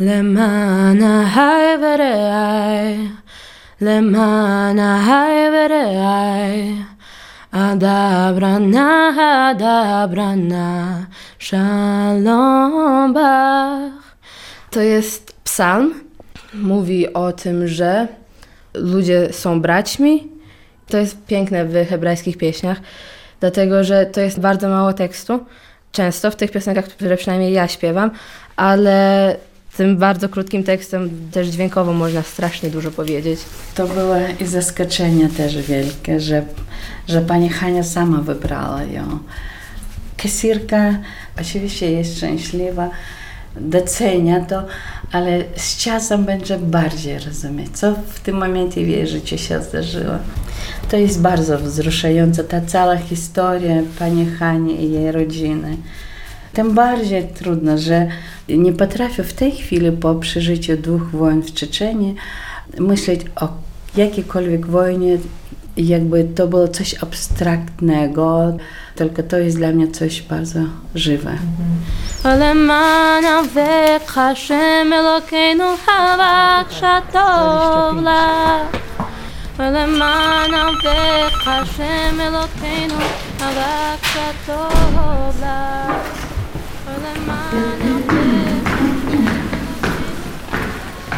למען ההי ורעי, למען ההי ורעי, אדברנה, אדברנה, shalom bach. To jest psalm. Mówi o tym, że ludzie są braćmi. To jest piękne w hebrajskich pieśniach, dlatego że to jest bardzo mało tekstu. Często w tych piosenkach, które przynajmniej ja śpiewam, ale tym bardzo krótkim tekstem też dźwiękowo można strasznie dużo powiedzieć. To było i zaskoczenie też wielkie, że, że pani Hania sama wybrała ją. Kasirka oczywiście jest szczęśliwa, docenia to, ale z czasem będzie bardziej rozumieć, co w tym momencie w jej życiu się zdarzyło. To jest bardzo wzruszające, ta cała historia pani Hani i jej rodziny. Tym bardziej trudno, że nie potrafię w tej chwili po przeżyciu dwóch wojen w Czeczeniu myśleć o jakiejkolwiek wojnie, jakby to było coś abstraktnego, tylko to jest dla mnie coś bardzo żywe. Mm-hmm.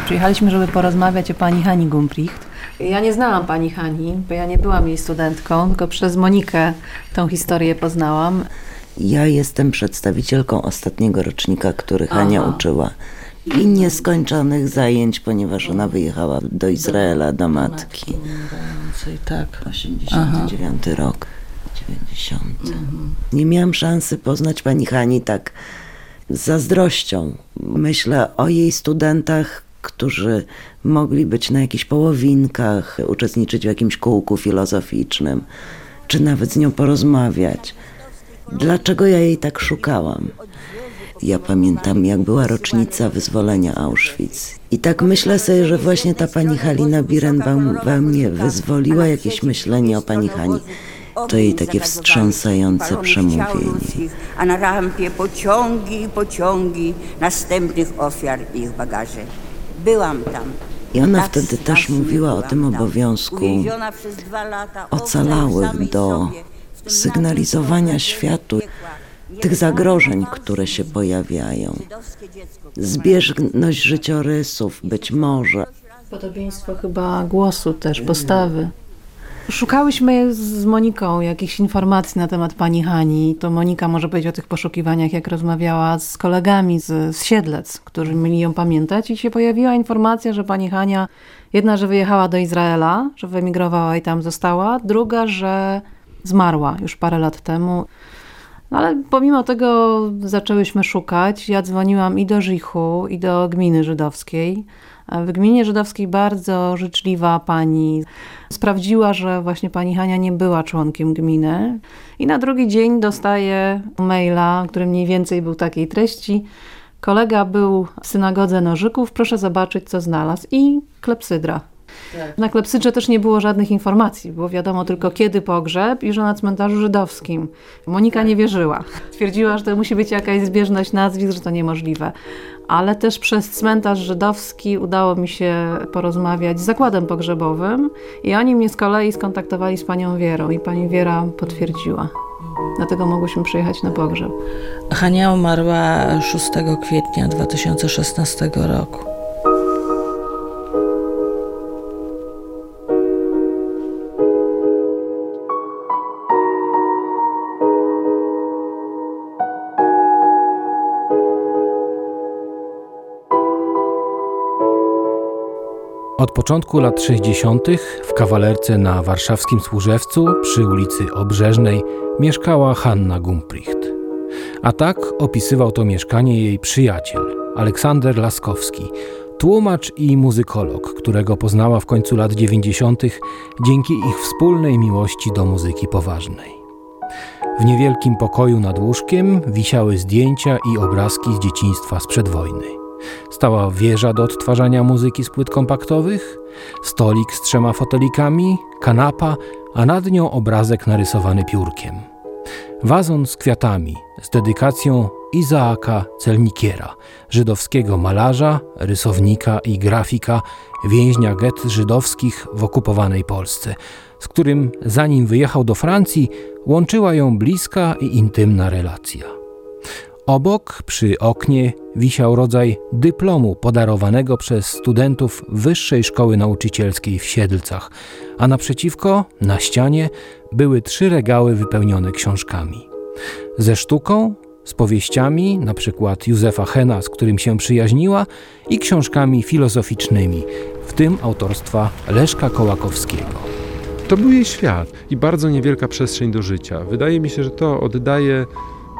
Przyjechaliśmy, żeby porozmawiać o pani Hani Gumpricht. Ja nie znałam pani Hani, bo ja nie byłam jej studentką, tylko przez Monikę tą historię poznałam. Ja jestem przedstawicielką ostatniego rocznika, który Hania Aha. uczyła. I nieskończonych zajęć, ponieważ ona wyjechała do Izraela, do matki. Tak. 89 rok, 90. Nie miałam szansy poznać pani Hani tak z zazdrością. Myślę o jej studentach, którzy mogli być na jakichś połowinkach, uczestniczyć w jakimś kółku filozoficznym, czy nawet z nią porozmawiać. Dlaczego ja jej tak szukałam? Ja pamiętam, jak była rocznica wyzwolenia Auschwitz. I tak myślę sobie, że właśnie ta pani Halina Birenbaum we mnie wyzwoliła jakieś myślenie o pani Hani. To jej takie wstrząsające przemówienie. A na rampie pociągi i pociągi następnych ofiar i ich bagaże. Byłam tam. I ona Tak wtedy też mówiła o tym obowiązku ocalałych do sygnalizowania światu tych zagrożeń, które się pojawiają. Zbieżność życiorysów, być może. Podobieństwo chyba głosu też, postawy. Szukałyśmy z Moniką jakichś informacji na temat pani Hani. To Monika może powiedzieć o tych poszukiwaniach, jak rozmawiała z kolegami z, z Siedlec, którzy mieli ją pamiętać i się pojawiła informacja, że pani Hania, jedna, że wyjechała do Izraela, że wyemigrowała i tam została, druga, że zmarła już parę lat temu. No ale pomimo tego zaczęłyśmy szukać. Ja dzwoniłam i do Żichu, i do gminy żydowskiej. W gminie żydowskiej bardzo życzliwa pani sprawdziła, że właśnie pani Hania nie była członkiem gminy. I na drugi dzień dostaję maila, który mniej więcej był takiej treści. Kolega był w synagodze Nożyków, proszę zobaczyć, co znalazł. I klepsydra. Na klepsydrze też nie było żadnych informacji. Było wiadomo tylko kiedy pogrzeb i że na cmentarzu żydowskim. Monika nie wierzyła. Twierdziła, że to musi być jakaś zbieżność nazwisk, że to niemożliwe. Ale też przez cmentarz żydowski udało mi się porozmawiać z zakładem pogrzebowym i oni mnie z kolei skontaktowali z panią Wierą i pani Wiera potwierdziła. Dlatego mogłyśmy przyjechać na pogrzeb. Hania umarła 6 kwietnia 2016 roku. Od początku lat 60. w kawalerce na warszawskim Służewcu przy ulicy Obrzeżnej mieszkała Hanna Gumpricht. A tak opisywał to mieszkanie jej przyjaciel, Aleksander Laskowski, tłumacz i muzykolog, którego poznała w końcu lat 90. dzięki ich wspólnej miłości do muzyki poważnej. W niewielkim pokoju nad łóżkiem wisiały zdjęcia i obrazki z dzieciństwa sprzed wojny. Stała wieża do odtwarzania muzyki z płyt kompaktowych, stolik z trzema fotelikami, kanapa, a nad nią obrazek narysowany piórkiem. Wazon z kwiatami z dedykacją Izaaka Celnikiera, żydowskiego malarza, rysownika i grafika, więźnia get żydowskich w okupowanej Polsce, z którym zanim wyjechał do Francji, łączyła ją bliska i intymna relacja. Obok, przy oknie, wisiał rodzaj dyplomu podarowanego przez studentów Wyższej Szkoły Nauczycielskiej w Siedlcach, a naprzeciwko, na ścianie, były trzy regały wypełnione książkami. Ze sztuką, z powieściami, na przykład Józefa Hena, z którym się przyjaźniła, i książkami filozoficznymi, w tym autorstwa Leszka Kołakowskiego. To był jej świat i bardzo niewielka przestrzeń do życia. Wydaje mi się, że to oddaje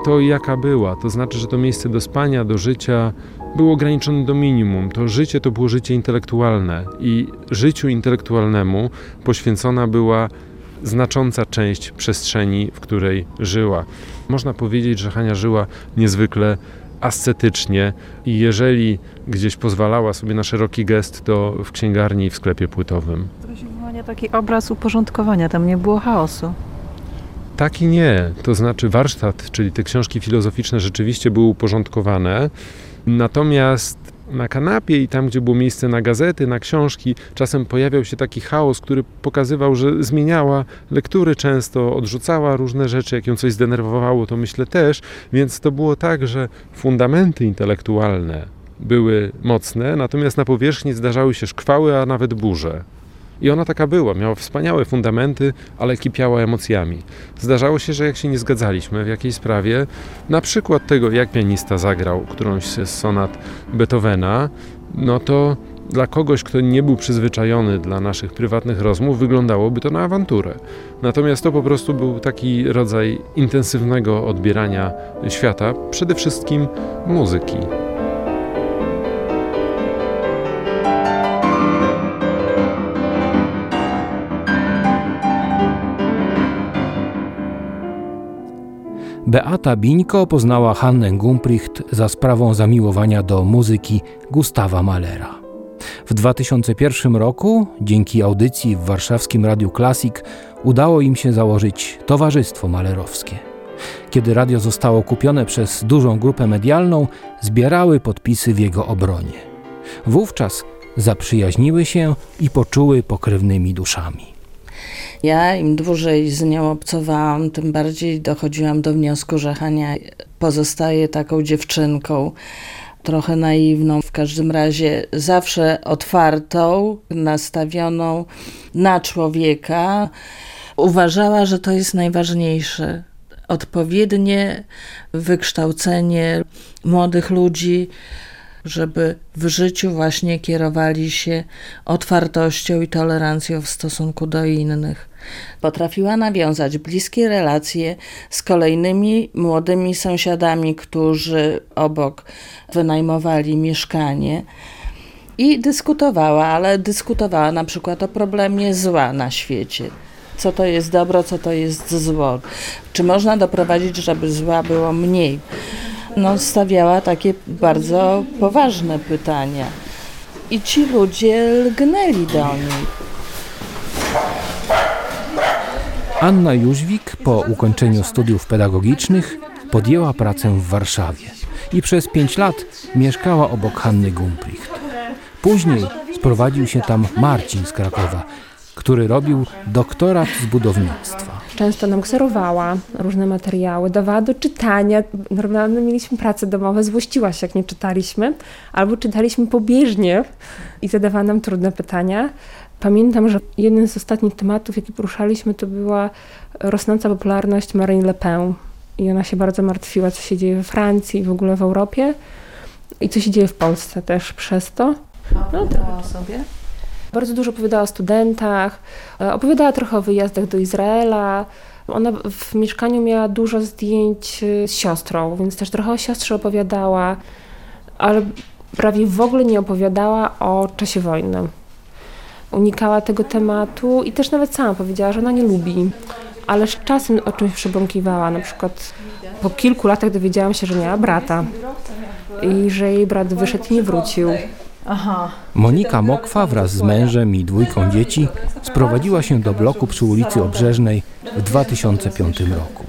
to, jaka była. To znaczy, że to miejsce do spania, do życia było ograniczone do minimum. To życie to było życie intelektualne i życiu intelektualnemu poświęcona była znacząca część przestrzeni, w której żyła. Można powiedzieć, że Hania żyła niezwykle ascetycznie i jeżeli gdzieś pozwalała sobie na szeroki gest, to w księgarni i w sklepie płytowym. Taki obraz uporządkowania, tam nie było chaosu. Tak i nie. To znaczy warsztat, czyli te książki filozoficzne rzeczywiście były uporządkowane. Natomiast na kanapie i tam, gdzie było miejsce na gazety, na książki, czasem pojawiał się taki chaos, który pokazywał, że zmieniała lektury często, odrzucała różne rzeczy, jak ją coś zdenerwowało, to myślę też, więc to było tak, że fundamenty intelektualne były mocne, natomiast na powierzchni zdarzały się szkwały, a nawet burze. I ona taka była, miała wspaniałe fundamenty, ale kipiała emocjami. Zdarzało się, że jak się nie zgadzaliśmy w jakiejś sprawie, na przykład tego, jak pianista zagrał którąś z sonat Beethovena, no to dla kogoś, kto nie był przyzwyczajony dla naszych prywatnych rozmów, wyglądałoby to na awanturę. Natomiast to po prostu był taki rodzaj intensywnego odbierania świata, przede wszystkim muzyki. Beata Bińko poznała Hannę Gumpricht za sprawą zamiłowania do muzyki Gustawa Mahlera. W 2001 roku, dzięki audycji w warszawskim Radiu Classic, udało im się założyć Towarzystwo Malerowskie. Kiedy radio zostało kupione przez dużą grupę medialną, zbierały podpisy w jego obronie. Wówczas zaprzyjaźniły się i poczuły pokrewnymi duszami. Ja im dłużej z nią obcowałam, tym bardziej dochodziłam do wniosku, że Hania pozostaje taką dziewczynką, trochę naiwną, w każdym razie zawsze otwartą, nastawioną na człowieka. Uważała, że to jest najważniejsze. Odpowiednie wykształcenie młodych ludzi, żeby w życiu właśnie kierowali się otwartością i tolerancją w stosunku do innych. Potrafiła nawiązać bliskie relacje z kolejnymi młodymi sąsiadami, którzy obok wynajmowali mieszkanie. I dyskutowała, ale dyskutowała na przykład o problemie zła na świecie. Co to jest dobro, co to jest zło. Czy można doprowadzić, żeby zła było mniej? No, stawiała takie bardzo poważne pytania. I ci ludzie lgnęli do niej. Anna Jóźwik po ukończeniu studiów pedagogicznych podjęła pracę w Warszawie i przez pięć lat mieszkała obok Hanny Gumpricht. Później sprowadził się tam Marcin z Krakowa, który robił doktorat z budownictwa. Często nam kserowała różne materiały, dawała do czytania. Normalnie mieliśmy prace domowe, złościła się, jak nie czytaliśmy, albo czytaliśmy pobieżnie i zadawała nam trudne pytania. Pamiętam, że jeden z ostatnich tematów, jaki poruszaliśmy, to była rosnąca popularność Marine Le Pen. I ona się bardzo martwiła, co się dzieje we Francji i w ogóle w Europie. I co się dzieje w Polsce też przez to. No, to sobie. Bardzo dużo opowiadała o studentach, e, opowiadała trochę o wyjazdach do Izraela. Ona w mieszkaniu miała dużo zdjęć e, z siostrą, więc też trochę o siostrze opowiadała, ale prawie w ogóle nie opowiadała o czasie wojny unikała tego tematu i też nawet sama powiedziała, że ona nie lubi, ale z czasem o czymś przebąkiwała. Na przykład po kilku latach dowiedziałam się, że miała brata i że jej brat wyszedł i nie wrócił. Aha. Monika Mokwa wraz z mężem i dwójką dzieci sprowadziła się do bloku przy ulicy Obrzeżnej w 2005 roku.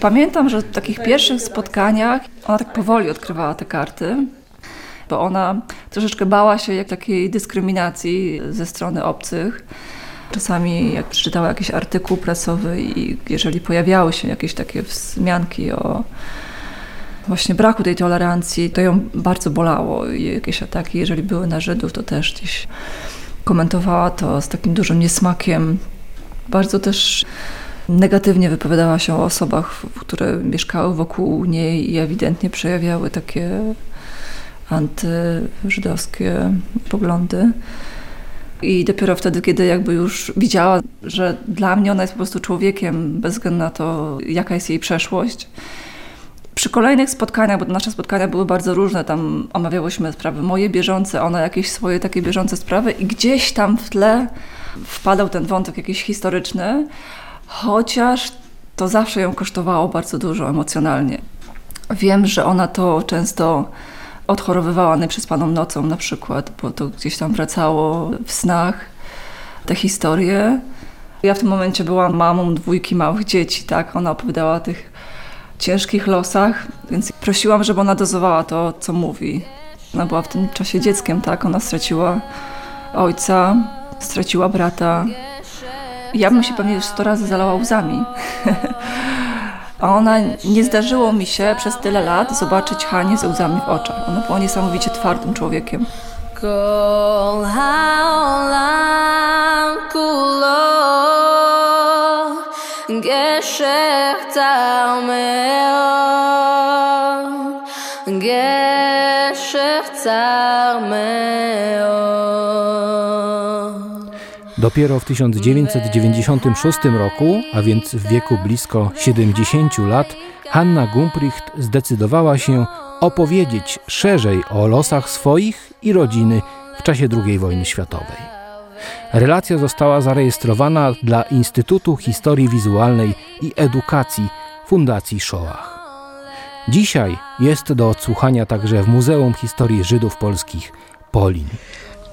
Pamiętam, że w takich pierwszych spotkaniach ona tak powoli odkrywała te karty, bo ona troszeczkę bała się jak takiej dyskryminacji ze strony obcych. Czasami jak przeczytała jakiś artykuł prasowy i jeżeli pojawiały się jakieś takie wzmianki o właśnie braku tej tolerancji, to ją bardzo bolało i jakieś ataki, jeżeli były na Żydów, to też gdzieś komentowała to z takim dużym niesmakiem. Bardzo też negatywnie wypowiadała się o osobach, które mieszkały wokół niej i ewidentnie przejawiały takie antyżydowskie poglądy. I dopiero wtedy, kiedy jakby już widziała, że dla mnie ona jest po prostu człowiekiem, bez względu na to, jaka jest jej przeszłość. Przy kolejnych spotkaniach, bo nasze spotkania były bardzo różne, tam omawiałyśmy sprawy moje bieżące, ona jakieś swoje takie bieżące sprawy i gdzieś tam w tle wpadał ten wątek jakiś historyczny, chociaż to zawsze ją kosztowało bardzo dużo emocjonalnie. Wiem, że ona to często odchorowywała nieprzespaną nocą na przykład, bo to gdzieś tam wracało w snach te historie. Ja w tym momencie byłam mamą dwójki małych dzieci, tak? Ona opowiadała o tych ciężkich losach, więc prosiłam, żeby ona dozowała to, co mówi. Ona była w tym czasie dzieckiem, tak? Ona straciła ojca, straciła brata. Ja bym się pewnie już sto razy zalała łzami. A ona, nie zdarzyło mi się przez tyle lat zobaczyć Hanie z łzami w oczach. Ona była niesamowicie twardym człowiekiem. Dopiero w 1996 roku, a więc w wieku blisko 70 lat, Hanna Gumpricht zdecydowała się opowiedzieć szerzej o losach swoich i rodziny w czasie II wojny światowej. Relacja została zarejestrowana dla Instytutu Historii Wizualnej i Edukacji Fundacji Shoah. Dzisiaj jest do odsłuchania także w Muzeum Historii Żydów Polskich Polin.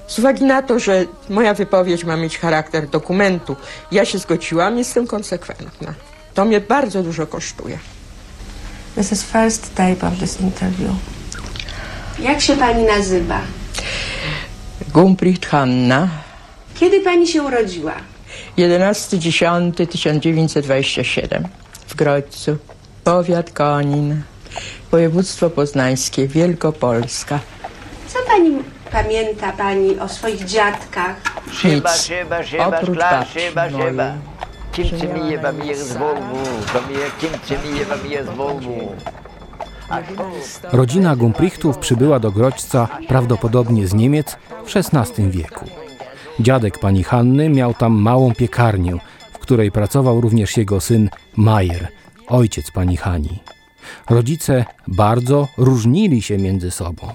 Z uwagi na to, że moja wypowiedź ma mieć charakter dokumentu, ja się zgodziłam, jestem konsekwentna. To mnie bardzo dużo kosztuje. This is first tape of this interview. Jak się pani nazywa? Gumpricht Hanna. Kiedy pani się urodziła? 11.10.1927 w Grodźcu, powiat Konin, województwo poznańskie, Wielkopolska. Co pani pamięta pani o swoich dziadkach? Nic. Szyba, szyba, Oprócz szkla, babci szyba, mojej. szyba. Kimczy mi je wam je z Volvu, kimczy mi je wam je z Volvu. Rodzina Gumprichtów przybyła do Grodźca prawdopodobnie z Niemiec w XVI wieku. Dziadek pani Hanny miał tam małą piekarnię, w której pracował również jego syn Majer, ojciec pani Hani. Rodzice bardzo różnili się między sobą.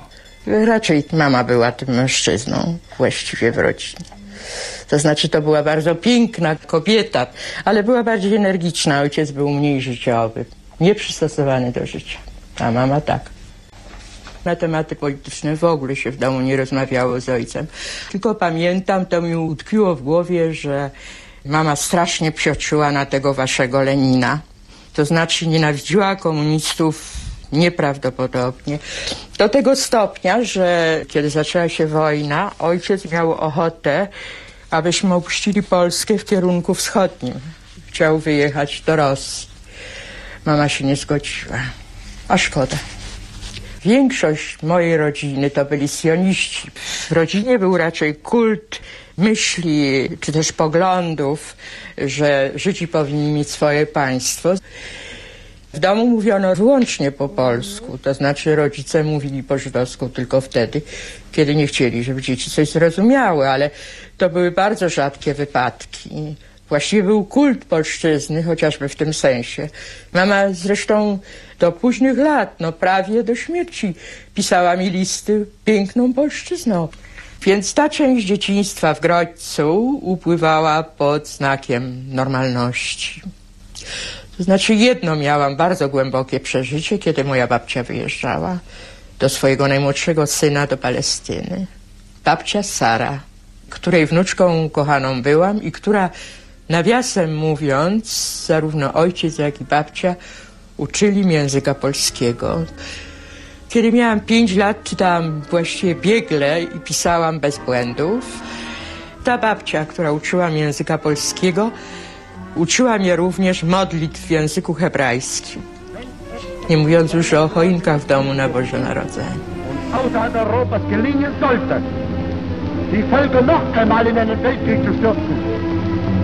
Raczej mama była tym mężczyzną właściwie w rodzinie. To znaczy, to była bardzo piękna kobieta, ale była bardziej energiczna. Ojciec był mniej życiowy, nieprzystosowany do życia. A mama tak. Na tematy polityczne w ogóle się w domu nie rozmawiało z ojcem. Tylko pamiętam, to mi utkwiło w głowie, że mama strasznie psioczyła na tego waszego Lenina. To znaczy nienawidziła komunistów nieprawdopodobnie. Do tego stopnia, że kiedy zaczęła się wojna, ojciec miał ochotę, abyśmy opuścili Polskę w kierunku wschodnim. Chciał wyjechać do Rosji. Mama się nie zgodziła. A szkoda. Większość mojej rodziny to byli sioniści. W rodzinie był raczej kult myśli, czy też poglądów, że Żydzi powinni mieć swoje państwo. W domu mówiono wyłącznie po polsku, to znaczy rodzice mówili po żydowsku tylko wtedy, kiedy nie chcieli, żeby dzieci coś zrozumiały, ale to były bardzo rzadkie wypadki. Właściwie był kult polszczyzny, chociażby w tym sensie. Mama zresztą do późnych lat, no prawie do śmierci, pisała mi listy piękną polszczyzną. Więc ta część dzieciństwa w Grodźcu upływała pod znakiem normalności. To znaczy jedno miałam bardzo głębokie przeżycie, kiedy moja babcia wyjeżdżała do swojego najmłodszego syna do Palestyny. Babcia Sara, której wnuczką kochaną byłam i która nawiasem mówiąc, zarówno ojciec, jak i babcia uczyli mi języka polskiego. Kiedy miałam 5 lat, czytałam właściwie biegle i pisałam bez błędów. Ta babcia, która uczyła mnie języka polskiego, uczyła mnie również modlitw w języku hebrajskim. Nie mówiąc już o choinkach w domu na Boże Narodzenie. außerhalb Europas gelingen sollte, die Völker noch einmal in einen Weltkrieg zu stürzen,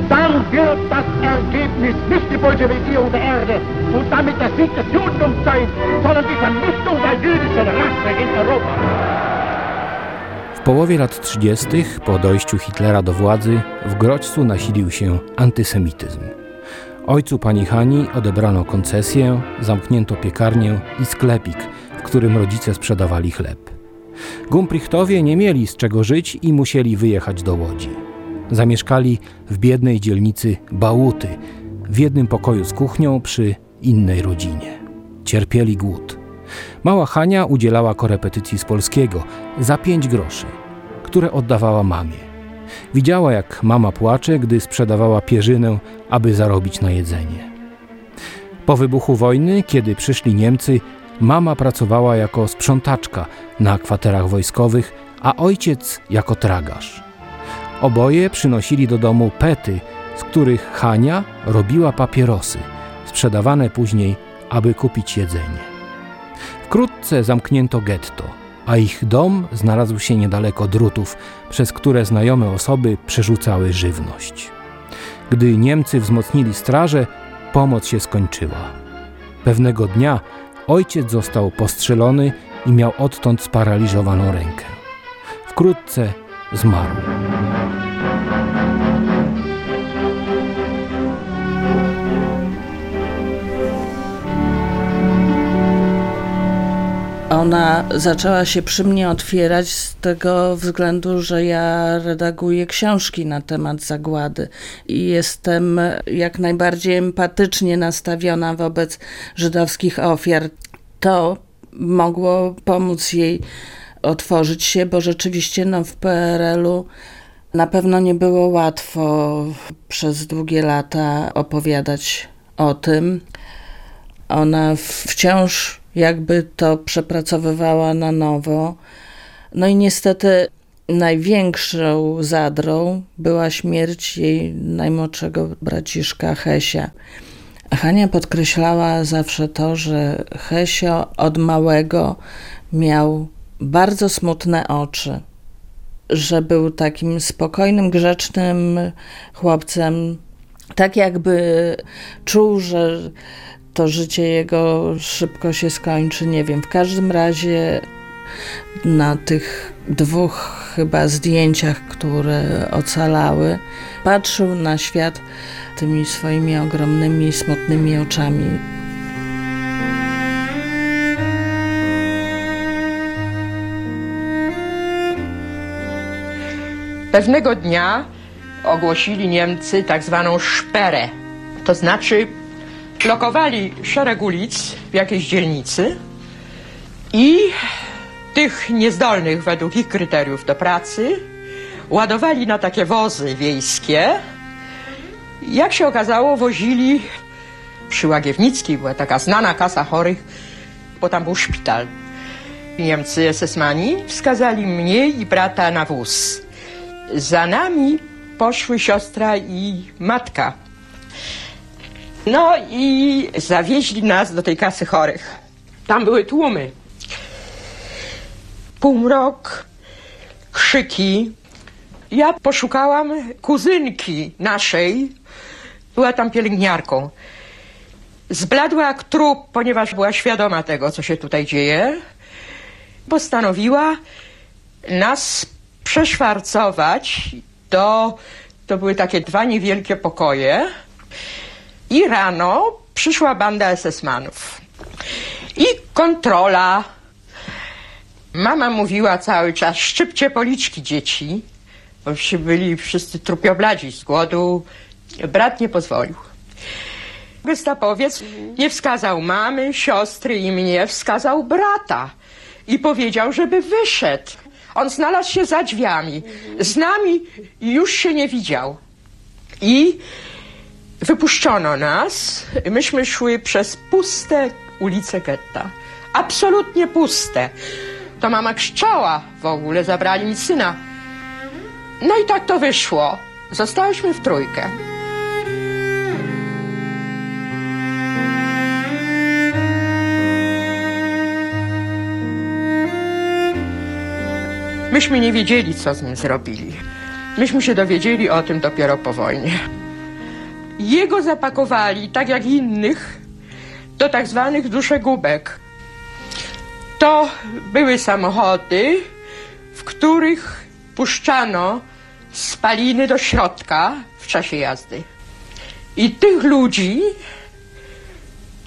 dann wird das Ergebnis nicht die Bolschewikierung der Erde und damit der Sieg des Judentums sein, sondern die Vernichtung der jüdischen Rasse in Europa. Połowie lat 30. po dojściu Hitlera do władzy w Grodźcu nasilił się antysemityzm. Ojcu pani Hani odebrano koncesję, zamknięto piekarnię i sklepik, w którym rodzice sprzedawali chleb. Gumprichtowie nie mieli z czego żyć i musieli wyjechać do Łodzi. Zamieszkali w biednej dzielnicy Bałuty, w jednym pokoju z kuchnią przy innej rodzinie. Cierpieli głód. Mała Hania udzielała korepetycji z polskiego za pięć groszy, które oddawała mamie. Widziała, jak mama płacze, gdy sprzedawała pierzynę, aby zarobić na jedzenie. Po wybuchu wojny, kiedy przyszli Niemcy, mama pracowała jako sprzątaczka na kwaterach wojskowych, a ojciec jako tragarz. Oboje przynosili do domu pety, z których Hania robiła papierosy, sprzedawane później, aby kupić jedzenie. Wkrótce zamknięto getto, a ich dom znalazł się niedaleko drutów, przez które znajome osoby przerzucały żywność. Gdy Niemcy wzmocnili straże, pomoc się skończyła. Pewnego dnia ojciec został postrzelony i miał odtąd sparaliżowaną rękę. Wkrótce zmarł. Ona zaczęła się przy mnie otwierać z tego względu, że ja redaguję książki na temat zagłady i jestem jak najbardziej empatycznie nastawiona wobec żydowskich ofiar. To mogło pomóc jej otworzyć się, bo rzeczywiście no, w PRL-u na pewno nie było łatwo przez długie lata opowiadać o tym. Ona wciąż jakby to przepracowywała na nowo. No i niestety największą zadrą była śmierć jej najmłodszego braciszka Hesia. Hania podkreślała zawsze to, że Hesio od małego miał bardzo smutne oczy, że był takim spokojnym, grzecznym chłopcem, tak jakby czuł, że to życie jego szybko się skończy, nie wiem. W każdym razie na tych dwóch chyba zdjęciach, które ocalały, patrzył na świat tymi swoimi ogromnymi, smutnymi oczami. Pewnego dnia ogłosili Niemcy tak zwaną szperę, to znaczy blokowali szereg ulic w jakiejś dzielnicy i tych niezdolnych według ich kryteriów do pracy ładowali na takie wozy wiejskie. Jak się okazało, wozili przy Łagiewnickiej, była taka znana kasa chorych, bo tam był szpital. Niemcy SS-mani wskazali mnie i brata na wóz. Za nami poszły siostra i matka. No i zawieźli nas do tej kasy chorych. Tam były tłumy. Półmrok, krzyki. Ja poszukałam kuzynki naszej. Była tam pielęgniarką. Zbladła jak trup, ponieważ była świadoma tego, co się tutaj dzieje. Postanowiła nas przeszwarcować do... To były takie dwa niewielkie pokoje. I rano przyszła banda SS-manów. I kontrola. Mama mówiła cały czas, szczypcie policzki dzieci, bo się byli wszyscy trupiobladzi z głodu. Brat nie pozwolił. Gestapowiec nie wskazał mamy, siostry i mnie, wskazał brata i powiedział, żeby wyszedł. On znalazł się za drzwiami. Z nami już się nie widział. I wypuszczono nas. Myśmy szły przez puste ulice getta. Absolutnie puste. To mama krzyczała w ogóle, zabrali mi syna. No i tak to wyszło. Zostałyśmy w trójkę. Myśmy nie wiedzieli, co z nim zrobili. Myśmy się dowiedzieli o tym dopiero po wojnie. Jego zapakowali, tak jak innych, do tak zwanych duszegubek. To były samochody, w których puszczano spaliny do środka w czasie jazdy. I tych ludzi,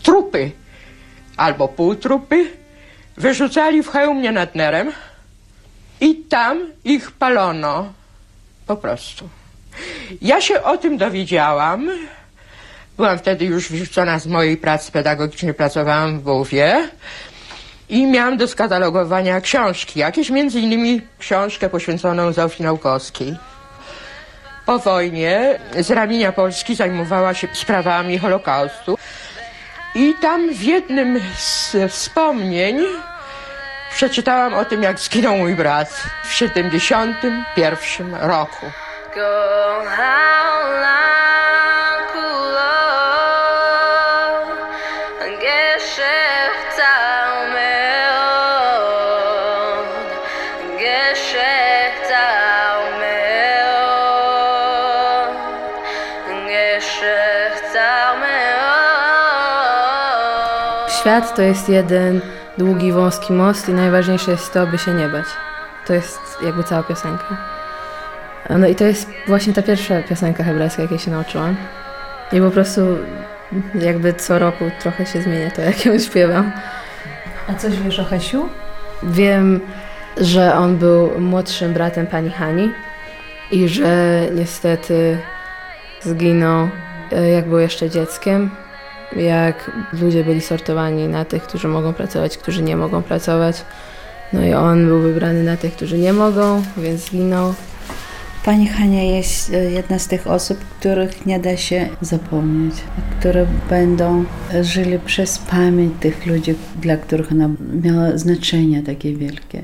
trupy albo półtrupy, wyrzucali w hełmie nad Nerem i tam ich palono po prostu. Ja się o tym dowiedziałam. Byłam wtedy już wyrzucona z mojej pracy pedagogicznej, pracowałam w WUF-ie i miałam do skatalogowania książki, jakieś między innymi książkę poświęconą Zofii Naukowskiej. Po wojnie z ramienia Polski zajmowała się sprawami Holokaustu i tam w jednym z wspomnień przeczytałam o tym, jak zginął mój brat w 71 roku. Świat to jest jeden długi, wąski most i najważniejsze jest to, by się nie bać. To jest jakby cała piosenka. No i to jest właśnie ta pierwsza piosenka hebrajska, jakiej się nauczyłam. I po prostu jakby co roku trochę się zmienia to, jak ją śpiewam. A coś wiesz o Hesiu? Wiem, że on był młodszym bratem pani Hani i że niestety zginął, e, jak był jeszcze dzieckiem. Jak ludzie byli sortowani na tych, którzy mogą pracować, którzy nie mogą pracować. No i on był wybrany na tych, którzy nie mogą, więc zginął. Pani Hania jest e, jedna z tych osób, których nie da się zapomnieć, które będą żyli przez pamięć tych ludzi, dla których ona miała znaczenie takie wielkie.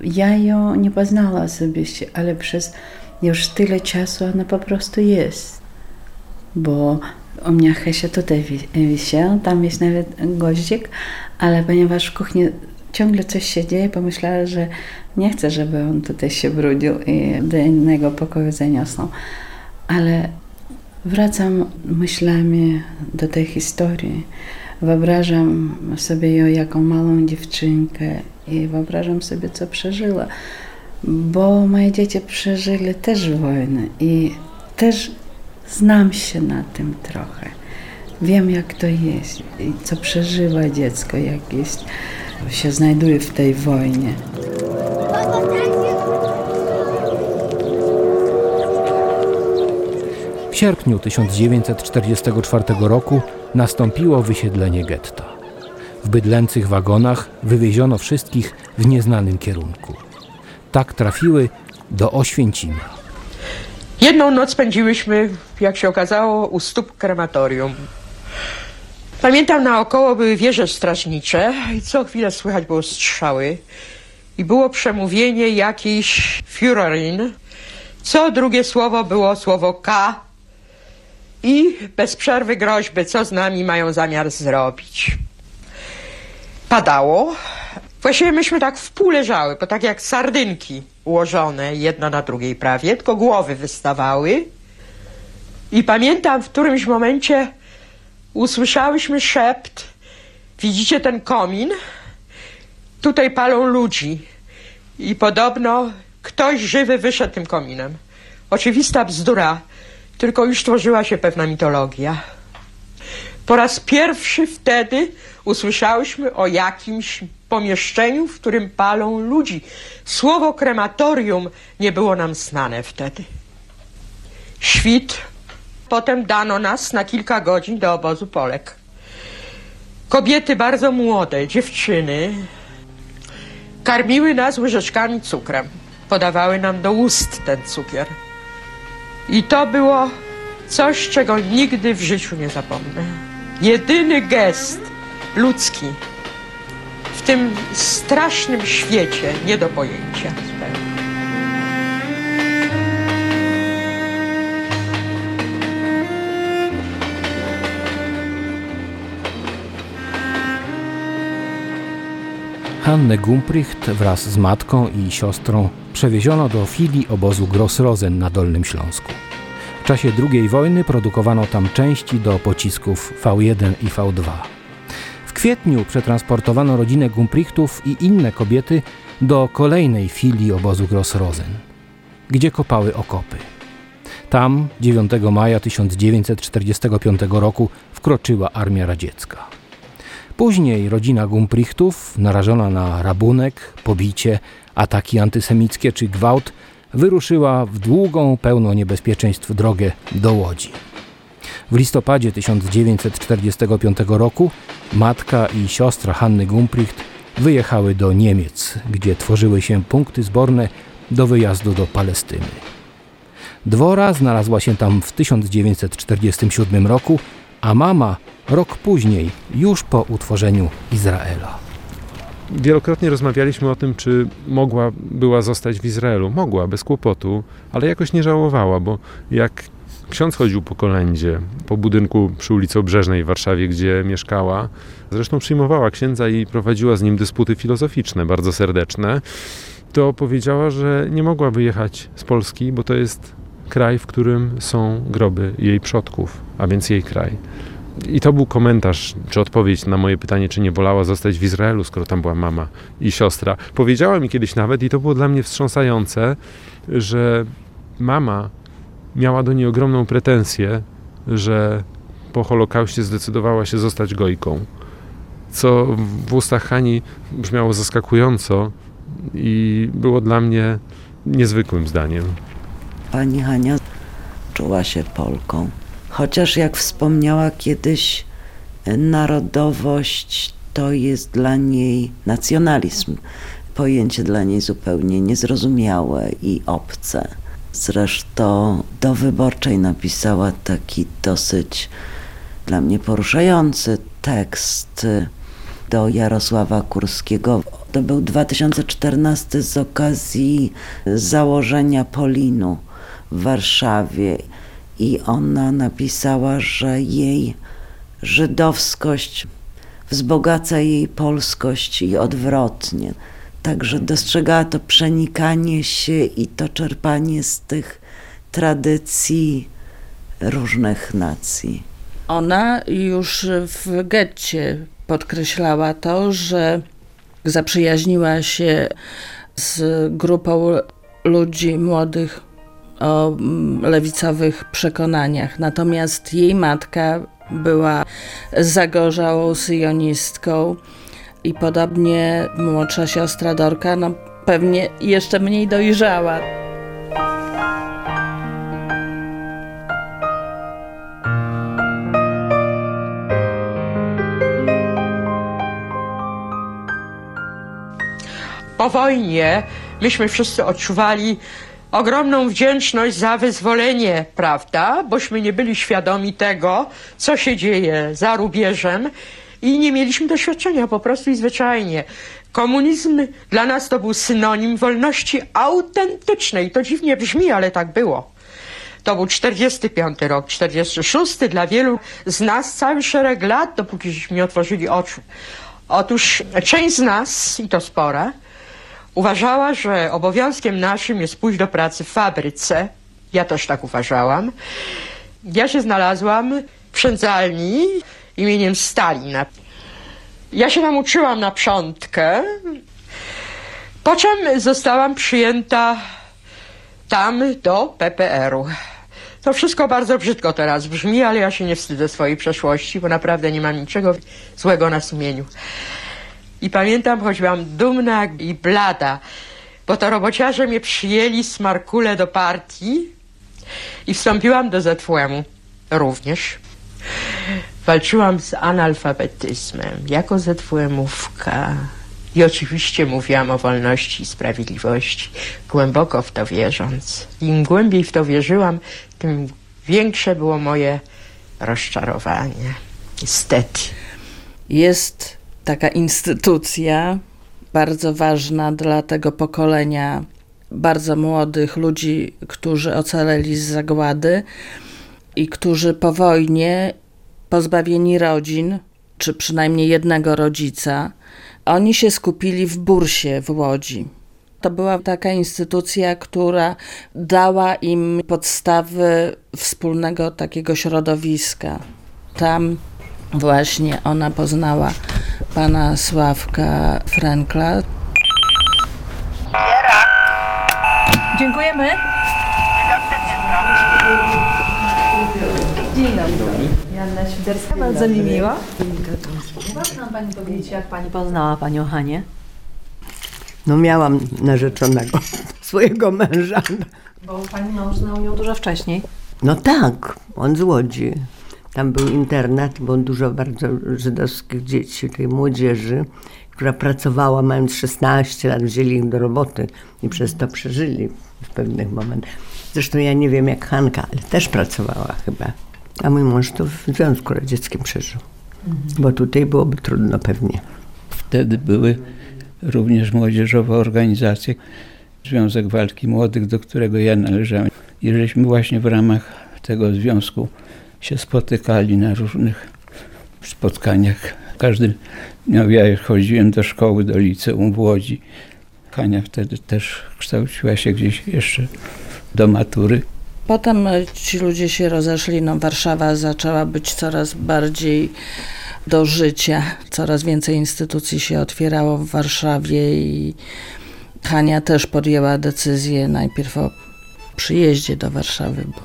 Ja ją nie poznała osobiście, ale przez już tyle czasu ona po prostu jest. Bo u mnie Hesia tutaj wisiał, tam jest nawet goździk, ale ponieważ w kuchni ciągle coś się dzieje, pomyślała, że nie chcę, żeby on tutaj się brudził i do innego pokoju zaniosą. Ale wracam myślami do tej historii. Wyobrażam sobie ją jako małą dziewczynkę i wyobrażam sobie, co przeżyła. Bo moje dzieci przeżyli też wojnę i też znam się na tym trochę. Wiem, jak to jest i co przeżywa dziecko, jak jest, się znajduje w tej wojnie. W sierpniu 1944 roku nastąpiło wysiedlenie getta. W bydlęcych wagonach wywieziono wszystkich w nieznanym kierunku. Tak trafiły do Oświęcimia. Jedną noc spędziłyśmy, jak się okazało, u stóp krematorium. Pamiętam, naokoło były wieże strażnicze i co chwilę słychać było strzały. I było przemówienie jakiejś Führerin. Co drugie słowo było słowo K. I bez przerwy groźby, co z nami mają zamiar zrobić. Padało. Właściwie myśmy tak w pół leżały, bo tak jak sardynki ułożone, jedna na drugiej prawie, tylko głowy wystawały. I pamiętam w którymś momencie usłyszałyśmy szept. Widzicie ten komin? Tutaj palą ludzi. I podobno ktoś żywy wyszedł tym kominem. Oczywista bzdura, tylko już tworzyła się pewna mitologia. Po raz pierwszy wtedy usłyszałyśmy o jakimś pomieszczeniu, w którym palą ludzi. Słowo krematorium nie było nam znane wtedy. Świt. Potem dano nas na kilka godzin do obozu Polek. Kobiety bardzo młode, dziewczyny, karmiły nas łyżeczkami cukrem. Podawały nam do ust ten cukier. I to było coś, czego nigdy w życiu nie zapomnę. Jedyny gest ludzki w tym strasznym świecie nie do pojęcia. Hannę Gumpricht wraz z matką i siostrą przewieziono do filii obozu Grossrosen na Dolnym Śląsku. W czasie II wojny produkowano tam części do pocisków V1 i V2. W kwietniu przetransportowano rodzinę Gumprichtów i inne kobiety do kolejnej filii obozu Grossrosen, gdzie kopały okopy. Tam 9 maja 1945 roku wkroczyła Armia Radziecka. Później rodzina Gumprichtów, narażona na rabunek, pobicie, ataki antysemickie czy gwałt, wyruszyła w długą, pełną niebezpieczeństw drogę do Łodzi. W listopadzie 1945 roku matka i siostra Hanny Gumpricht wyjechały do Niemiec, gdzie tworzyły się punkty zborne do wyjazdu do Palestyny. Dwora znalazła się tam w 1947 roku, a mama rok później, już po utworzeniu Izraela. Wielokrotnie rozmawialiśmy o tym, czy mogła była zostać w Izraelu. Mogła, bez kłopotu, ale jakoś nie żałowała, bo jak ksiądz chodził po kolędzie, po budynku przy ulicy Obrzeżnej w Warszawie, gdzie mieszkała, zresztą przyjmowała księdza i prowadziła z nim dysputy filozoficzne, bardzo serdeczne, to powiedziała, że nie mogła wyjechać z Polski, bo to jest kraj, w którym są groby jej przodków, a więc jej kraj. I to był komentarz, czy odpowiedź na moje pytanie, czy nie wolała zostać w Izraelu, skoro tam była mama i siostra. Powiedziała mi kiedyś nawet, i to było dla mnie wstrząsające, że mama miała do niej ogromną pretensję, że po Holokauście zdecydowała się zostać gojką. Co w ustach Hani brzmiało zaskakująco i było dla mnie niezwykłym zdaniem. Pani Hania czuła się Polką. Chociaż jak wspomniała kiedyś, narodowość to jest dla niej nacjonalizm. Pojęcie dla niej zupełnie niezrozumiałe i obce. Zresztą do wyborczej napisała taki dosyć dla mnie poruszający tekst do Jarosława Kurskiego. To był 2014 z okazji założenia Polinu w Warszawie i ona napisała, że jej żydowskość wzbogaca jej polskość i odwrotnie. Także dostrzegała to przenikanie się i to czerpanie z tych tradycji różnych nacji. Ona już w getcie podkreślała to, że zaprzyjaźniła się z grupą ludzi młodych o mm, lewicowych przekonaniach. Natomiast jej matka była zagorzałą syjonistką i podobnie młodsza siostra Dorka, no pewnie jeszcze mniej dojrzała. Po wojnie myśmy wszyscy odczuwali ogromną wdzięczność za wyzwolenie, prawda? Bośmy nie byli świadomi tego, co się dzieje za rubieżem i nie mieliśmy doświadczenia po prostu i zwyczajnie. Komunizm dla nas to był synonim wolności autentycznej. To dziwnie brzmi, ale tak było. To był 45 rok, 46 dla wielu z nas cały szereg lat, dopókiśmy nie otworzyli oczu. Otóż część z nas, i to spora, uważała, że obowiązkiem naszym jest pójść do pracy w fabryce. Ja też tak uważałam. Ja się znalazłam w przędzalni imieniem Stalina. Ja się tam uczyłam na przątkę, po czym zostałam przyjęta tam do PPR-u. To wszystko bardzo brzydko teraz brzmi, ale ja się nie wstydzę swojej przeszłości, bo naprawdę nie mam niczego złego na sumieniu. I pamiętam, choć byłam dumna i blada, bo to robociarze mnie przyjęli z Markule do partii i wstąpiłam do ZWM-u również. Walczyłam z analfabetyzmem jako ZWM-ówka. I oczywiście mówiłam o wolności i sprawiedliwości, głęboko w to wierząc. Im głębiej w to wierzyłam, tym większe było moje rozczarowanie. Niestety. Jest taka instytucja bardzo ważna dla tego pokolenia bardzo młodych ludzi, którzy ocaleli z zagłady i którzy po wojnie, pozbawieni rodzin, czy przynajmniej jednego rodzica, oni się skupili w bursie w Łodzi. To była taka instytucja, która dała im podstawy wspólnego takiego środowiska. Tam właśnie ona poznała pana Sławka Frenkla. Dziękujemy. Dzień dobry. Janna Świderska, bardzo mi miło. Może nam Pani powiedzieć, jak Pani poznała Panią Hanię? No miałam narzeczonego, swojego męża. Bo Pani mąż znał ją dużo wcześniej. No tak, on z Łodzi. Tam był internat, było dużo bardzo żydowskich dzieci, tej młodzieży, która pracowała mając 16 lat, wzięli ich do roboty i przez to przeżyli w pewnych momentach. Zresztą ja nie wiem jak Hanka, ale też pracowała chyba. A mój mąż to w Związku Radzieckim przeżył. Bo tutaj byłoby trudno pewnie. Wtedy były również młodzieżowe organizacje, Związek Walki Młodych, do którego ja należałem. I żeśmy właśnie w ramach tego związku się spotykali na różnych spotkaniach. Każdy dniu ja chodziłem do szkoły, do liceum w Łodzi. Hania wtedy też kształciła się gdzieś jeszcze do matury. Potem e, ci ludzie się rozeszli, no Warszawa zaczęła być coraz bardziej do życia. Coraz więcej instytucji się otwierało w Warszawie i Hania też podjęła decyzję najpierw o przyjeździe do Warszawy, bo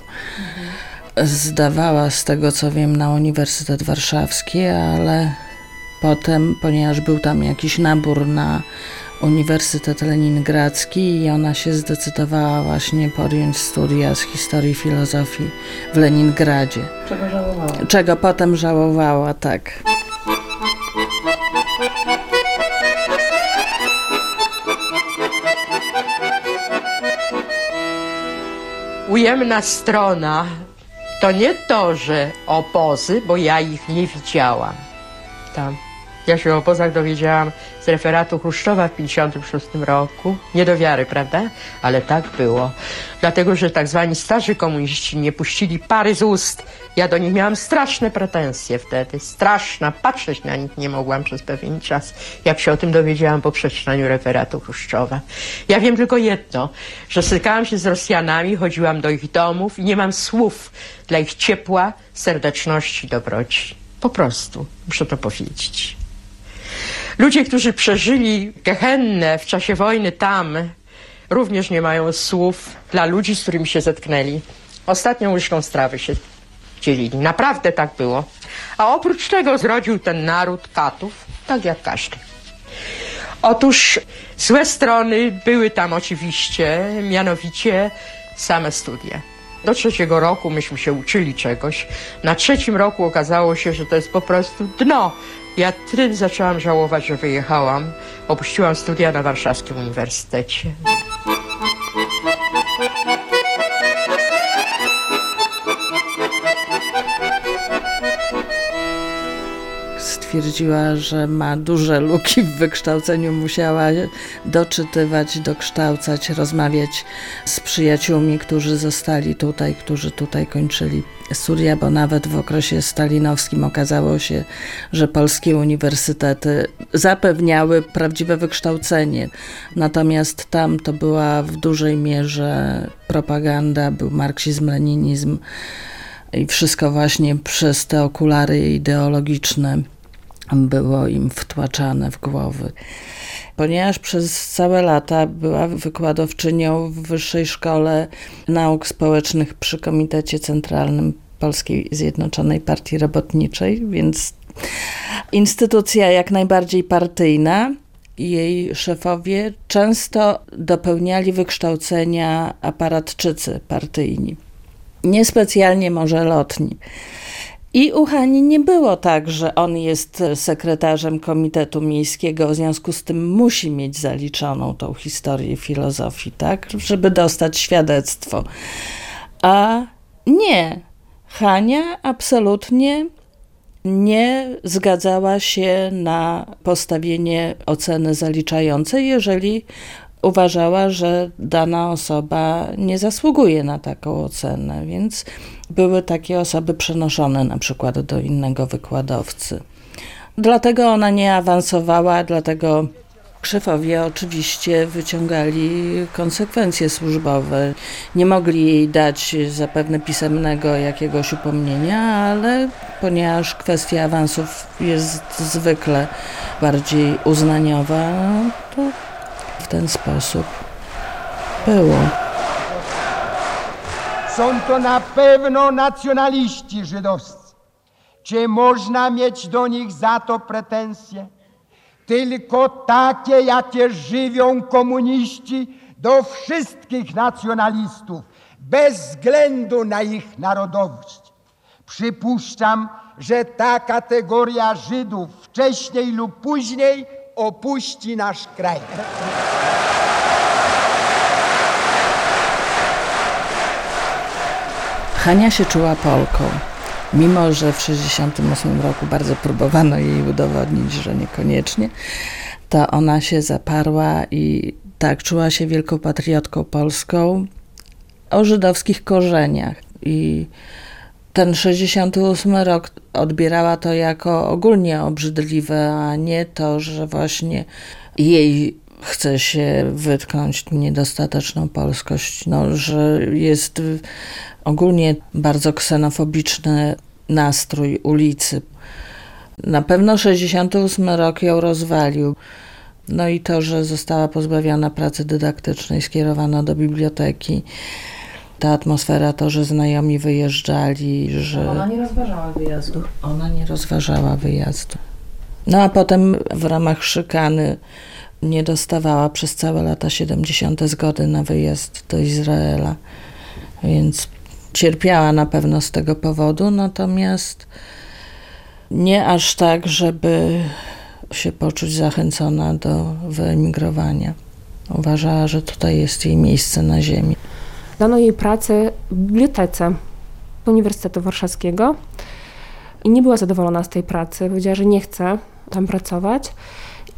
zdawała z tego co wiem na Uniwersytet Warszawski, ale potem, ponieważ był tam jakiś nabór na Uniwersytet Leningradzki i ona się zdecydowała właśnie podjąć studia z historii filozofii w Leningradzie. Czego żałowała? Czego potem żałowała, tak. Ujemna strona to nie to, że obozy, bo ja ich nie widziałam tam. Ja się o obozach dowiedziałam z referatu Chruszczowa w 1956 roku. Nie do wiary, prawda? Ale tak było. Dlatego, że tak zwani starzy komuniści nie puścili pary z ust. Ja do nich miałam straszne pretensje wtedy. Straszna. Patrzeć na nich nie mogłam przez pewien czas, jak się o tym dowiedziałam po przeczytaniu referatu Chruszczowa. Ja wiem tylko jedno, że stykałam się z Rosjanami, chodziłam do ich domów i nie mam słów dla ich ciepła, serdeczności, dobroci. Po prostu muszę to powiedzieć. Ludzie, którzy przeżyli gehennę w czasie wojny tam, również nie mają słów dla ludzi, z którymi się zetknęli. Ostatnią łyżką strawy się dzielili. Naprawdę tak było. A oprócz tego zrodził ten naród katów, tak jak każdy. Otóż złe strony były tam oczywiście, mianowicie same studia. Do trzeciego roku myśmy się uczyli czegoś. Na trzecim roku okazało się, że to jest po prostu dno. Ja wtedy zaczęłam żałować, że wyjechałam. Opuściłam studia na Warszawskim Uniwersytecie. Stwierdziła, że ma duże luki w wykształceniu, musiała doczytywać, dokształcać, rozmawiać z przyjaciółmi, którzy zostali tutaj, którzy tutaj kończyli studia, bo nawet w okresie stalinowskim okazało się, że polskie uniwersytety zapewniały prawdziwe wykształcenie. Natomiast tam to była w dużej mierze propaganda, był marksizm, leninizm i wszystko właśnie przez te okulary ideologiczne było im wtłaczane w głowy. Ponieważ przez całe lata była wykładowczynią w Wyższej Szkole Nauk Społecznych przy Komitecie Centralnym Polskiej Zjednoczonej Partii Robotniczej, więc instytucja jak najbardziej partyjna. Jej szefowie często dopełniali wykształcenia aparatczycy partyjni. Niespecjalnie może lotni. I u Hani nie było tak, że on jest sekretarzem Komitetu Miejskiego, w związku z tym musi mieć zaliczoną tą historię filozofii, tak, żeby dostać świadectwo. A nie, Hania absolutnie nie zgadzała się na postawienie oceny zaliczającej, jeżeli uważała, że dana osoba nie zasługuje na taką ocenę, więc były takie osoby przenoszone na przykład do innego wykładowcy. Dlatego ona nie awansowała, dlatego Szefowie oczywiście wyciągali konsekwencje służbowe. Nie mogli jej dać zapewne pisemnego jakiegoś upomnienia, ale ponieważ kwestia awansów jest zwykle bardziej uznaniowa, to ten sposób było. Są to na pewno nacjonaliści żydowscy. Czy można mieć do nich za to pretensje? Tylko takie, jakie żywią komuniści do wszystkich nacjonalistów, bez względu na ich narodowość. Przypuszczam, że ta kategoria Żydów wcześniej lub później opuści nasz kraj. Hania się czuła Polką. Mimo, że w 1968 roku bardzo próbowano jej udowodnić, że niekoniecznie, to ona się zaparła i tak czuła się wielką patriotką polską o żydowskich korzeniach. I ten 68 rok odbierała to jako ogólnie obrzydliwe, a nie to, że właśnie jej chce się wytknąć niedostateczną polskość, no, że jest ogólnie bardzo ksenofobiczny nastrój ulicy. Na pewno 68 rok ją rozwalił. No i to, że została pozbawiona pracy dydaktycznej, skierowana do biblioteki. Ta atmosfera, to, że znajomi wyjeżdżali, że... Ona nie rozważała wyjazdu. Ona nie rozważała wyjazdu. No a potem w ramach szykany nie dostawała przez całe lata 70. zgody na wyjazd do Izraela, więc cierpiała na pewno z tego powodu, natomiast nie aż tak, żeby się poczuć zachęcona do wyemigrowania. Uważała, że tutaj jest jej miejsce na ziemi. Dano jej pracę w bibliotece Uniwersytetu Warszawskiego i nie była zadowolona z tej pracy. Powiedziała, że nie chce tam pracować.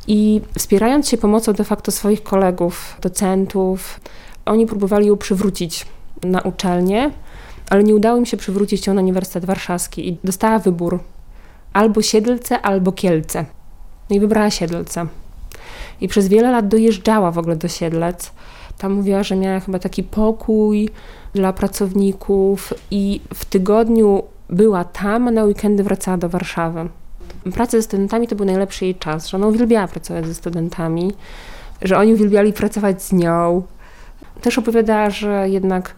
I wspierając się pomocą de facto swoich kolegów, docentów, oni próbowali ją przywrócić na uczelnię, ale nie udało im się przywrócić ją na Uniwersytet Warszawski i dostała wybór albo Siedlce, albo Kielce. No i wybrała Siedlce. I przez wiele lat dojeżdżała w ogóle do Siedlec. Tam mówiła, że miała chyba taki pokój dla pracowników i w tygodniu była tam, a na weekendy wracała do Warszawy. Praca ze studentami to był najlepszy jej czas, że ona uwielbiała pracować ze studentami, że oni uwielbiali pracować z nią. Też opowiadała, że jednak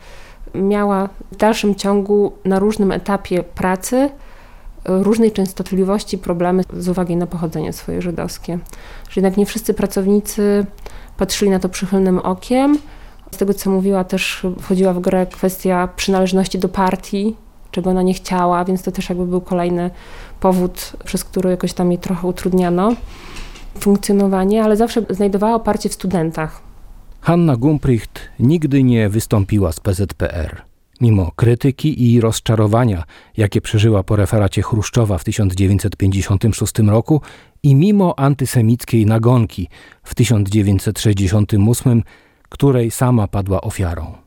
miała w dalszym ciągu na różnym etapie pracy różnej częstotliwości problemy z uwagi na pochodzenie swoje żydowskie. Że jednak nie wszyscy pracownicy patrzyli na to przychylnym okiem. Z tego, co mówiła, też wchodziła w grę kwestia przynależności do partii, czego ona nie chciała, więc to też jakby był kolejny powód, przez który jakoś tam jej trochę utrudniano funkcjonowanie, ale zawsze znajdowała oparcie w studentach. Hanna Gumpricht nigdy nie wystąpiła z PZPR. Mimo krytyki i rozczarowania, jakie przeżyła po referacie Chruszczowa w 1956 roku i mimo antysemickiej nagonki w 1968, której sama padła ofiarą.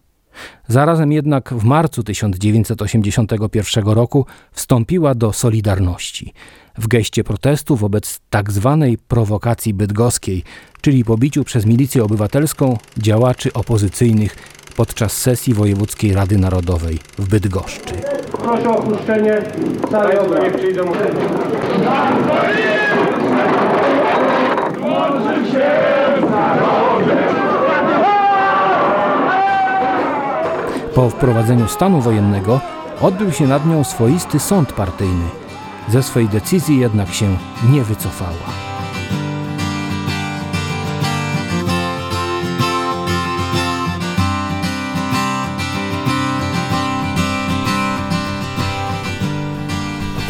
Zarazem jednak w marcu 1981 roku wstąpiła do Solidarności w geście protestu wobec tak zwanej prowokacji bydgoskiej, czyli pobiciu przez milicję obywatelską działaczy opozycyjnych podczas sesji Wojewódzkiej Rady Narodowej w Bydgoszczy. Proszę o opuszczenie sali obrad. Niech przyjdą. Po wprowadzeniu stanu wojennego odbył się nad nią swoisty sąd partyjny. Ze swej decyzji jednak się nie wycofała.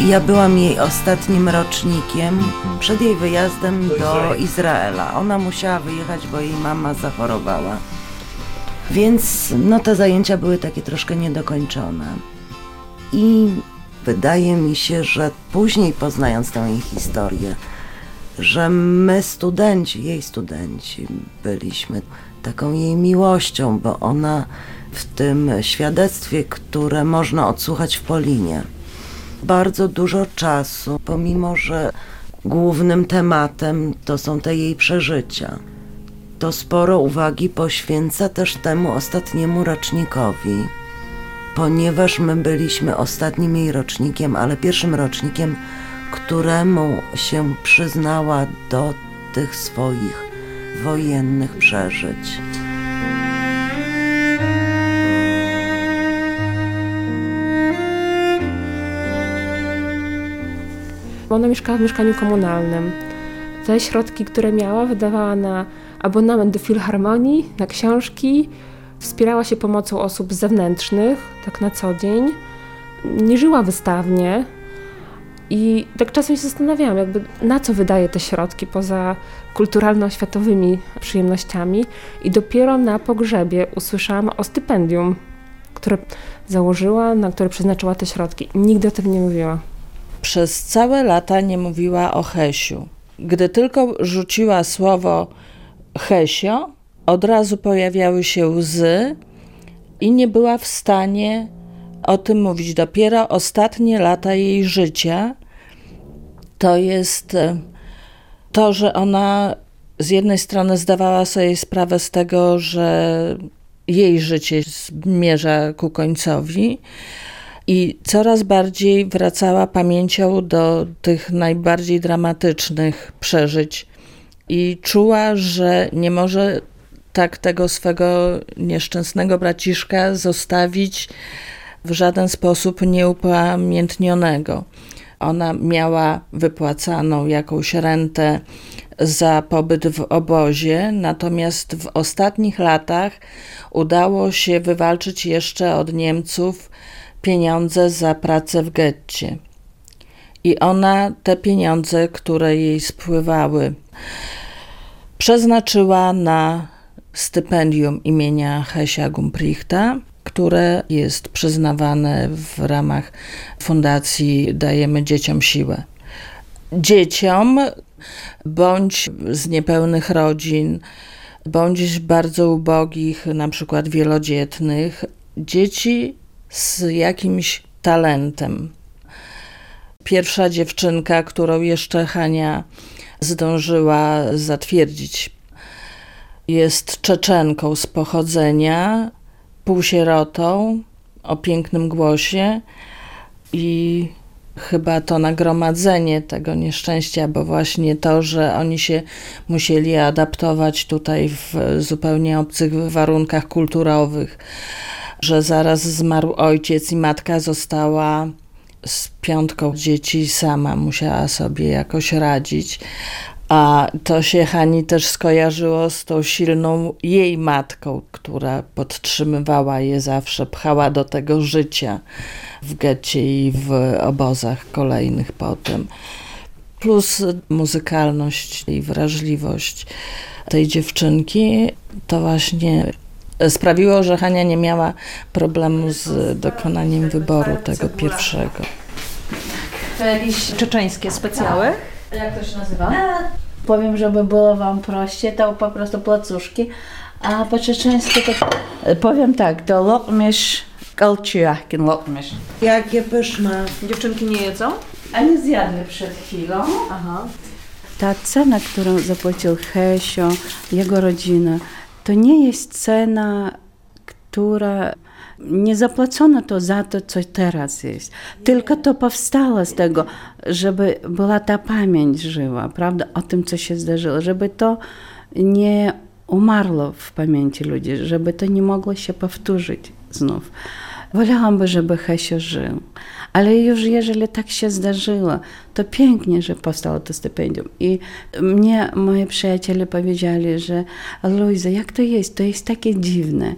Ja byłam jej ostatnim rocznikiem przed jej wyjazdem do Izraela. Ona musiała wyjechać, bo jej mama zachorowała. Więc no, te zajęcia były takie troszkę niedokończone. I wydaje mi się, że później poznając tę jej historię, że my studenci, jej studenci, byliśmy taką jej miłością, bo ona w tym świadectwie, które można odsłuchać w Polinie, bardzo dużo czasu, pomimo że głównym tematem to są te jej przeżycia, to sporo uwagi poświęca też temu ostatniemu rocznikowi, ponieważ my byliśmy ostatnim jej rocznikiem, ale pierwszym rocznikiem, któremu się przyznała do tych swoich wojennych przeżyć. Ona mieszkała w mieszkaniu komunalnym. Te środki, które miała, wydawała na abonament do filharmonii, na książki, wspierała się pomocą osób zewnętrznych, tak na co dzień. Nie żyła wystawnie i tak czasem się zastanawiałam, jakby na co wydaje te środki poza kulturalno-oświatowymi przyjemnościami i dopiero na pogrzebie usłyszałam o stypendium, które założyła, na które przeznaczyła te środki. Nigdy o tym nie mówiła. Przez całe lata nie mówiła o Hesiu. Gdy tylko rzuciła słowo Hesio, od razu pojawiały się łzy i nie była w stanie o tym mówić. Dopiero ostatnie lata jej życia to jest e, to, że ona z jednej strony zdawała sobie sprawę z tego, że jej życie zmierza ku końcowi, i coraz bardziej wracała pamięcią do tych najbardziej dramatycznych przeżyć i czuła, że nie może tak tego swego nieszczęsnego braciszka zostawić w żaden sposób nieupamiętnionego. Ona miała wypłacaną jakąś rentę za pobyt w obozie, natomiast w ostatnich latach udało się wywalczyć jeszcze od Niemców pieniądze za pracę w getcie. I ona te pieniądze, które jej spływały, przeznaczyła na stypendium imienia Hesia Gumprichta, które jest przyznawane w ramach Fundacji Dajemy Dzieciom Siłę. Dzieciom bądź z niepełnych rodzin, bądź bardzo ubogich, na przykład wielodzietnych, dzieci z jakimś talentem. Pierwsza dziewczynka, którą jeszcze Hania zdążyła zatwierdzić, jest Czeczenką z pochodzenia, półsierotą, o pięknym głosie i chyba to nagromadzenie tego nieszczęścia, bo właśnie to, że oni się musieli adaptować tutaj w zupełnie obcych warunkach kulturowych, że zaraz zmarł ojciec i matka została z piątką dzieci sama, musiała sobie jakoś radzić. A to się Hani też skojarzyło z tą silną jej matką, która podtrzymywała je zawsze, pchała do tego życia w getcie i w obozach kolejnych potem. Plus muzykalność i wrażliwość tej dziewczynki to właśnie sprawiło, że Hania nie miała problemu z dokonaniem wyboru tego pierwszego. To jakieś czeczeńskie specjały? Jak to się nazywa? Powiem, żeby było Wam prościej, to po prostu placuszki, a po czeczeńsku to powiem tak, to lokmisz kalciakin, lokmisz. Jakie pyszne. Dziewczynki nie jedzą? Ani zjadły przed chwilą. Aha. Ta cena, którą zapłacił Hesio, jego rodzina, to nie jest cena, która nie zapłacono to za to, co teraz jest. Tylko to powstało z tego, żeby była ta pamięć żywa, prawda, o tym, co się zdarzyło, żeby to nie umarło w pamięci ludzi, żeby to nie mogło się powtórzyć znów. Wolałam, żeby Hesio żył. Ale już jeżeli tak się zdarzyło, to pięknie, że powstało to stypendium. I mnie moi przyjaciele powiedzieli, że Luisa, jak to jest? To jest takie dziwne,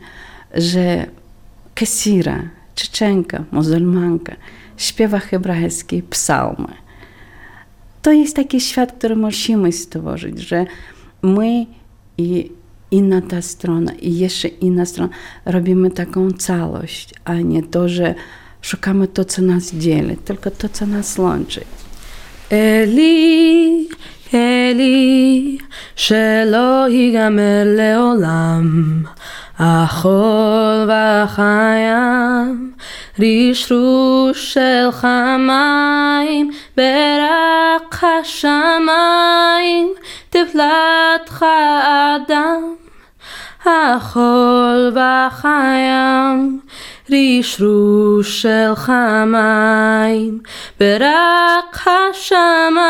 że kasira, Czeczenka, muzułmanka śpiewa hebrajskie psalmy. To jest taki świat, który musimy stworzyć, że my i inna ta strona i jeszcze inna strona robimy taką całość, a nie to, że Szukamy to, co nas dzieli, tylko to, co nas łączy. אלי, אלי, שלא ייגמר לעולם, החול והחיים, רשרוש של חיים, ברק השמיים, תפלתך אדם, החול והחיים, רשרוש של חיים, ברק השמיים,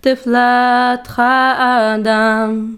תפלתך אדם.